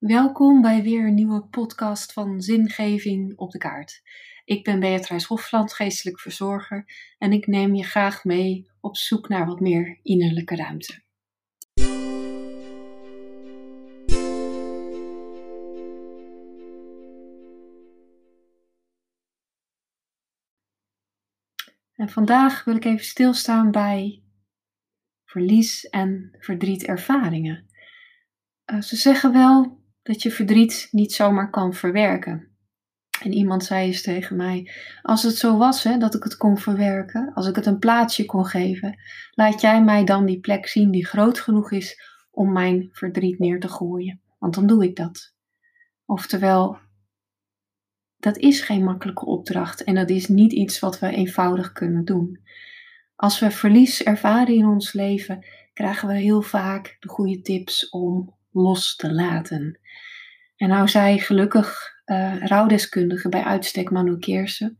Welkom bij weer een nieuwe podcast van Zingeving op de kaart. Ik ben Beatrice Hofland, geestelijk verzorger, en ik neem je graag mee op zoek naar wat meer innerlijke ruimte. En vandaag wil ik even stilstaan bij verlies en verdrietervaringen. Uh, ze zeggen wel dat je verdriet niet zomaar kan verwerken. En iemand zei eens tegen mij: Als het zo was hè, dat ik het kon verwerken, als ik het een plaatsje kon geven, laat jij mij dan die plek zien die groot genoeg is om mijn verdriet neer te gooien. Want dan doe ik dat. Oftewel, dat is geen makkelijke opdracht en dat is niet iets wat we eenvoudig kunnen doen. Als we verlies ervaren in ons leven, krijgen we heel vaak de goede tips om los te laten. En nou zei gelukkig uh, rouwdeskundige bij uitstek Manu Keersen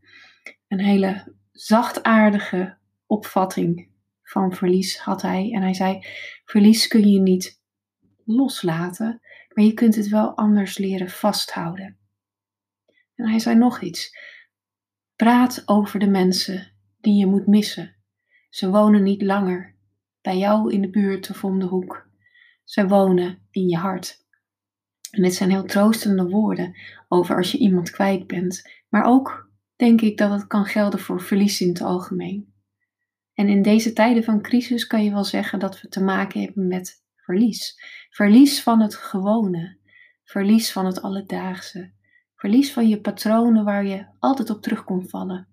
een hele zachtaardige opvatting van verlies had hij. En hij zei, verlies kun je niet loslaten, maar je kunt het wel anders leren vasthouden. En hij zei nog iets. Praat over de mensen die je moet missen. Ze wonen niet langer bij jou in de buurt of om de hoek. Ze wonen in je hart. En dit zijn heel troostende woorden over als je iemand kwijt bent. Maar ook denk ik dat het kan gelden voor verlies in het algemeen. En in deze tijden van crisis kan je wel zeggen dat we te maken hebben met verlies. Verlies van het gewone, verlies van het alledaagse, verlies van je patronen waar je altijd op terug kon vallen.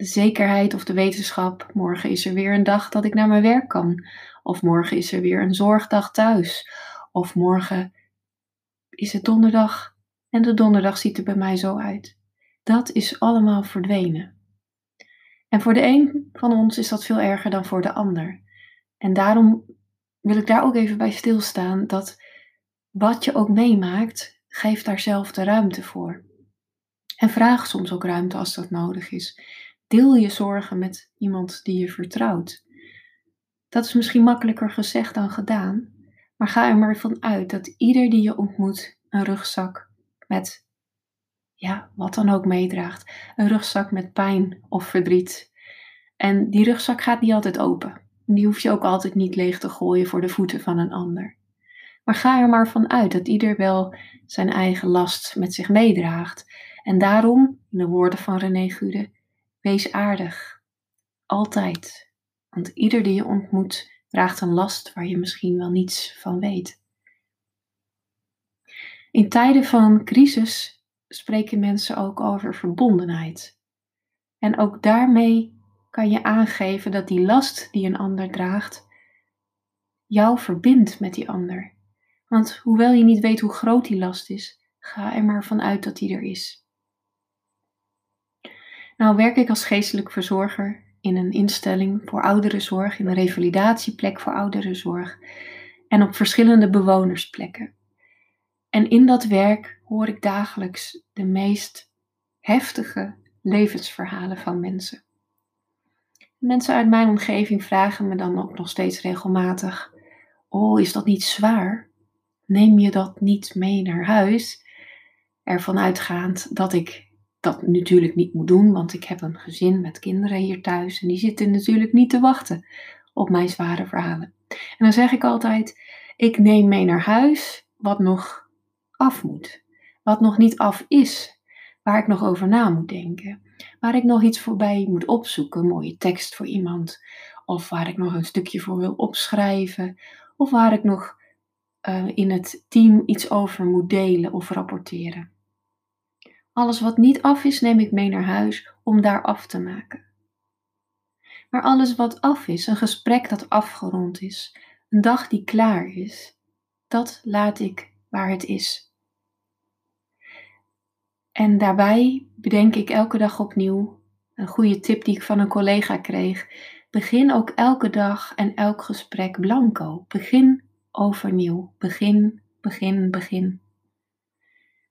De zekerheid of de wetenschap, morgen is er weer een dag dat ik naar mijn werk kan. Of morgen is er weer een zorgdag thuis. Of morgen is het donderdag en de donderdag ziet er bij mij zo uit. Dat is allemaal verdwenen. En voor de een van ons is dat veel erger dan voor de ander. En daarom wil ik daar ook even bij stilstaan dat wat je ook meemaakt, geef daar zelf de ruimte voor. En vraag soms ook ruimte als dat nodig is. Deel je zorgen met iemand die je vertrouwt. Dat is misschien makkelijker gezegd dan gedaan, maar ga er maar van uit dat ieder die je ontmoet een rugzak met, ja, wat dan ook meedraagt. Een rugzak met pijn of verdriet. En die rugzak gaat niet altijd open. Die hoef je ook altijd niet leeg te gooien voor de voeten van een ander. Maar ga er maar van uit dat ieder wel zijn eigen last met zich meedraagt. En daarom, in de woorden van René Gude, wees aardig. Altijd. Want ieder die je ontmoet draagt een last waar je misschien wel niets van weet. In tijden van crisis spreken mensen ook over verbondenheid. En ook daarmee kan je aangeven dat die last die een ander draagt, jou verbindt met die ander. Want hoewel je niet weet hoe groot die last is, ga er maar vanuit dat die er is. Nou werk ik als geestelijk verzorger in een instelling voor ouderenzorg, in een revalidatieplek voor ouderenzorg en op verschillende bewonersplekken. En in dat werk hoor ik dagelijks de meest heftige levensverhalen van mensen. Mensen uit mijn omgeving vragen me dan ook nog steeds regelmatig: Oh, is dat niet zwaar? Neem je dat niet mee naar huis? Ervan uitgaand dat ik dat natuurlijk niet moet doen, want ik heb een gezin met kinderen hier thuis en die zitten natuurlijk niet te wachten op mijn zware verhalen. En dan zeg ik altijd: Ik neem mee naar huis wat nog af moet, wat nog niet af is, waar ik nog over na moet denken, waar ik nog iets voorbij moet opzoeken, een mooie tekst voor iemand, of waar ik nog een stukje voor wil opschrijven, of waar ik nog uh, in het team iets over moet delen of rapporteren. Alles wat niet af is, neem ik mee naar huis om daar af te maken. Maar alles wat af is, een gesprek dat afgerond is, een dag die klaar is, dat laat ik waar het is. En daarbij bedenk ik elke dag opnieuw een goede tip die ik van een collega kreeg. Begin ook elke dag en elk gesprek blanco. Begin overnieuw. Begin, begin, begin.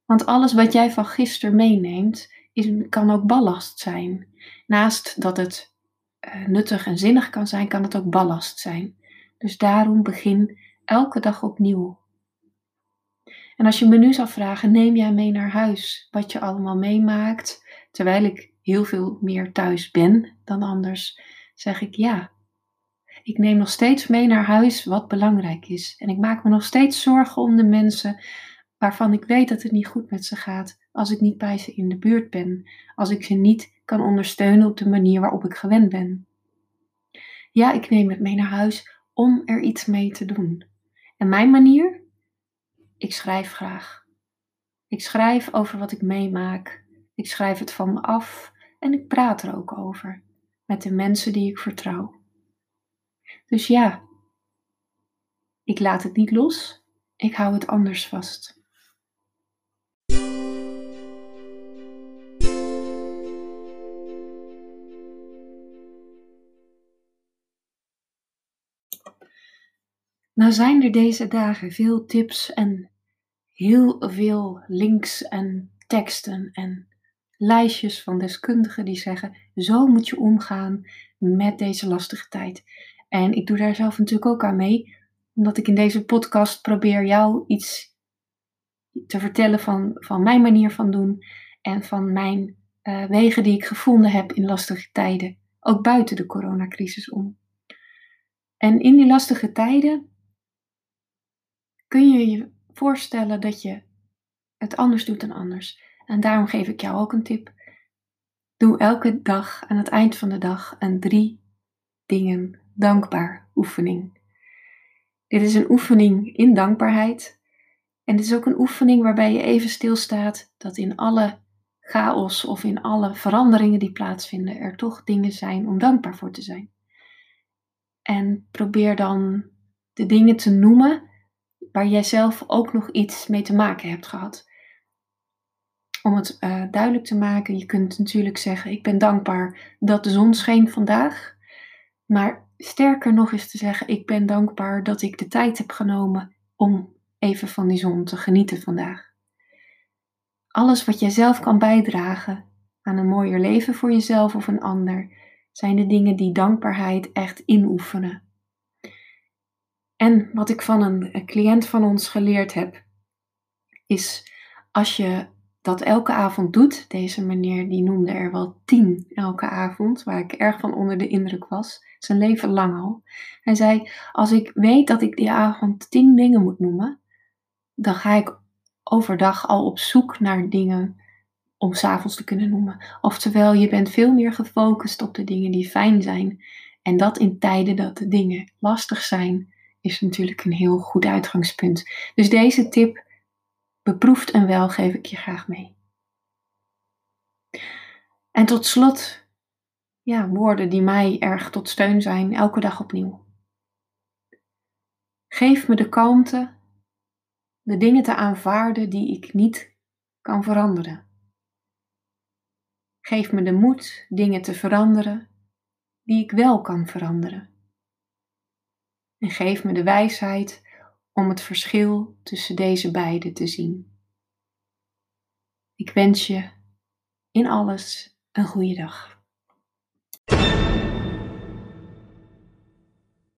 Want alles wat jij van gisteren meeneemt, is, kan ook ballast zijn. Naast dat het uh, nuttig en zinnig kan zijn, kan het ook ballast zijn. Dus daarom begin elke dag opnieuw. En als je me nu zou vragen, neem jij mee naar huis wat je allemaal meemaakt, terwijl ik heel veel meer thuis ben dan anders, zeg ik ja. Ik neem nog steeds mee naar huis wat belangrijk is. En ik maak me nog steeds zorgen om de mensen waarvan ik weet dat het niet goed met ze gaat, als ik niet bij ze in de buurt ben, als ik ze niet kan ondersteunen op de manier waarop ik gewend ben. Ja, ik neem het mee naar huis om er iets mee te doen. En mijn manier? Ik schrijf graag. Ik schrijf over wat ik meemaak. Ik schrijf het van me af en ik praat er ook over met de mensen die ik vertrouw. Dus ja, ik laat het niet los, ik hou het anders vast. Nou zijn er deze dagen veel tips en heel veel links en teksten en lijstjes van deskundigen die zeggen: zo moet je omgaan met deze lastige tijd. En ik doe daar zelf natuurlijk ook aan mee, omdat ik in deze podcast probeer jou iets te vertellen van, van mijn manier van doen en van mijn uh, wegen die ik gevonden heb in lastige tijden, ook buiten de coronacrisis om. En in die lastige tijden kun je je voorstellen dat je het anders doet dan anders. En daarom geef ik jou ook een tip. Doe elke dag aan het eind van de dag een drie dingen dankbaar oefening. Dit is een oefening in dankbaarheid. En dit is ook een oefening waarbij je even stilstaat dat in alle chaos of in alle veranderingen die plaatsvinden er toch dingen zijn om dankbaar voor te zijn. En probeer dan de dingen te noemen waar jij zelf ook nog iets mee te maken hebt gehad. Om het uh, duidelijk te maken, je kunt natuurlijk zeggen: Ik ben dankbaar dat de zon scheen vandaag. Maar sterker nog is te zeggen: Ik ben dankbaar dat ik de tijd heb genomen om even van die zon te genieten vandaag. Alles wat jij zelf kan bijdragen aan een mooier leven voor jezelf of een ander, zijn de dingen die dankbaarheid echt inoefenen. En wat ik van een cliënt van ons geleerd heb, is als je dat elke avond doet, deze meneer die noemde er wel tien elke avond, waar ik erg van onder de indruk was, zijn leven lang al. Hij zei, als ik weet dat ik die avond tien dingen moet noemen, dan ga ik overdag al op zoek naar dingen om s'avonds te kunnen noemen. Oftewel, je bent veel meer gefocust op de dingen die fijn zijn. En dat in tijden dat de dingen lastig zijn, is natuurlijk een heel goed uitgangspunt. Dus deze tip, beproefd en wel, geef ik je graag mee. En tot slot, ja, woorden die mij erg tot steun zijn, elke dag opnieuw. Geef me de kalmte de dingen te aanvaarden die ik niet kan veranderen. Geef me de moed dingen te veranderen die ik wel kan veranderen. En geef me de wijsheid om het verschil tussen deze beide te zien. Ik wens je in alles een goede dag.